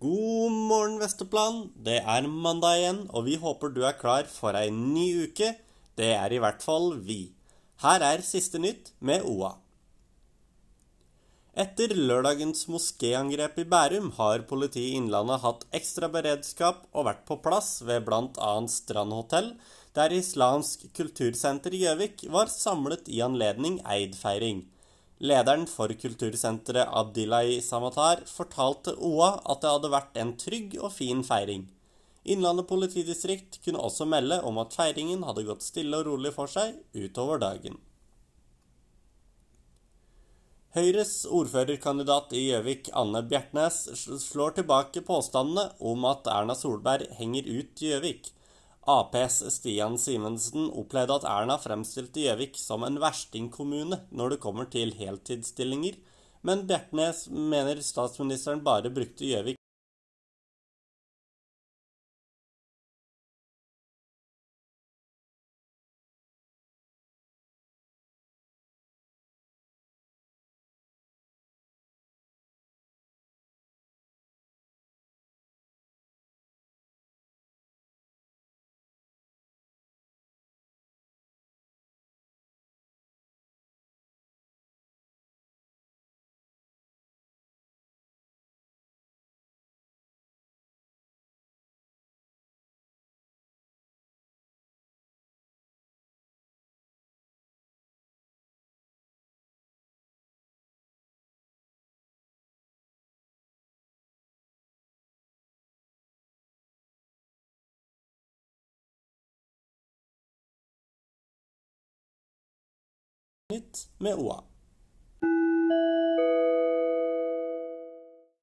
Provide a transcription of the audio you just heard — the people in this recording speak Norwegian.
morgen, Vesterplan. Det er mandag igjen, og vi håper du er klar for ei ny uke. Det er i hvert fall vi. Her er siste nytt med OA. Etter lørdagens moskéangrep i Bærum har politiet i Innlandet hatt ekstra beredskap og vært på plass ved bl.a. Strandhotell, der Islamsk kultursenter i Gjøvik var samlet i anledning Eid-feiring. Lederen for kultursenteret Abdilai Samatar fortalte OA at det hadde vært en trygg og fin feiring. Innlandet politidistrikt kunne også melde om at feiringen hadde gått stille og rolig for seg utover dagen. Høyres ordførerkandidat i Gjøvik, Anne Bjertnæs, slår tilbake påstandene om at Erna Solberg henger ut Gjøvik. Aps Stian Simensen opplevde at Erna fremstilte Gjøvik som en verstingkommune når det kommer til heltidsstillinger, men Bjertnæs mener statsministeren bare brukte Gjøvik nytt med OA.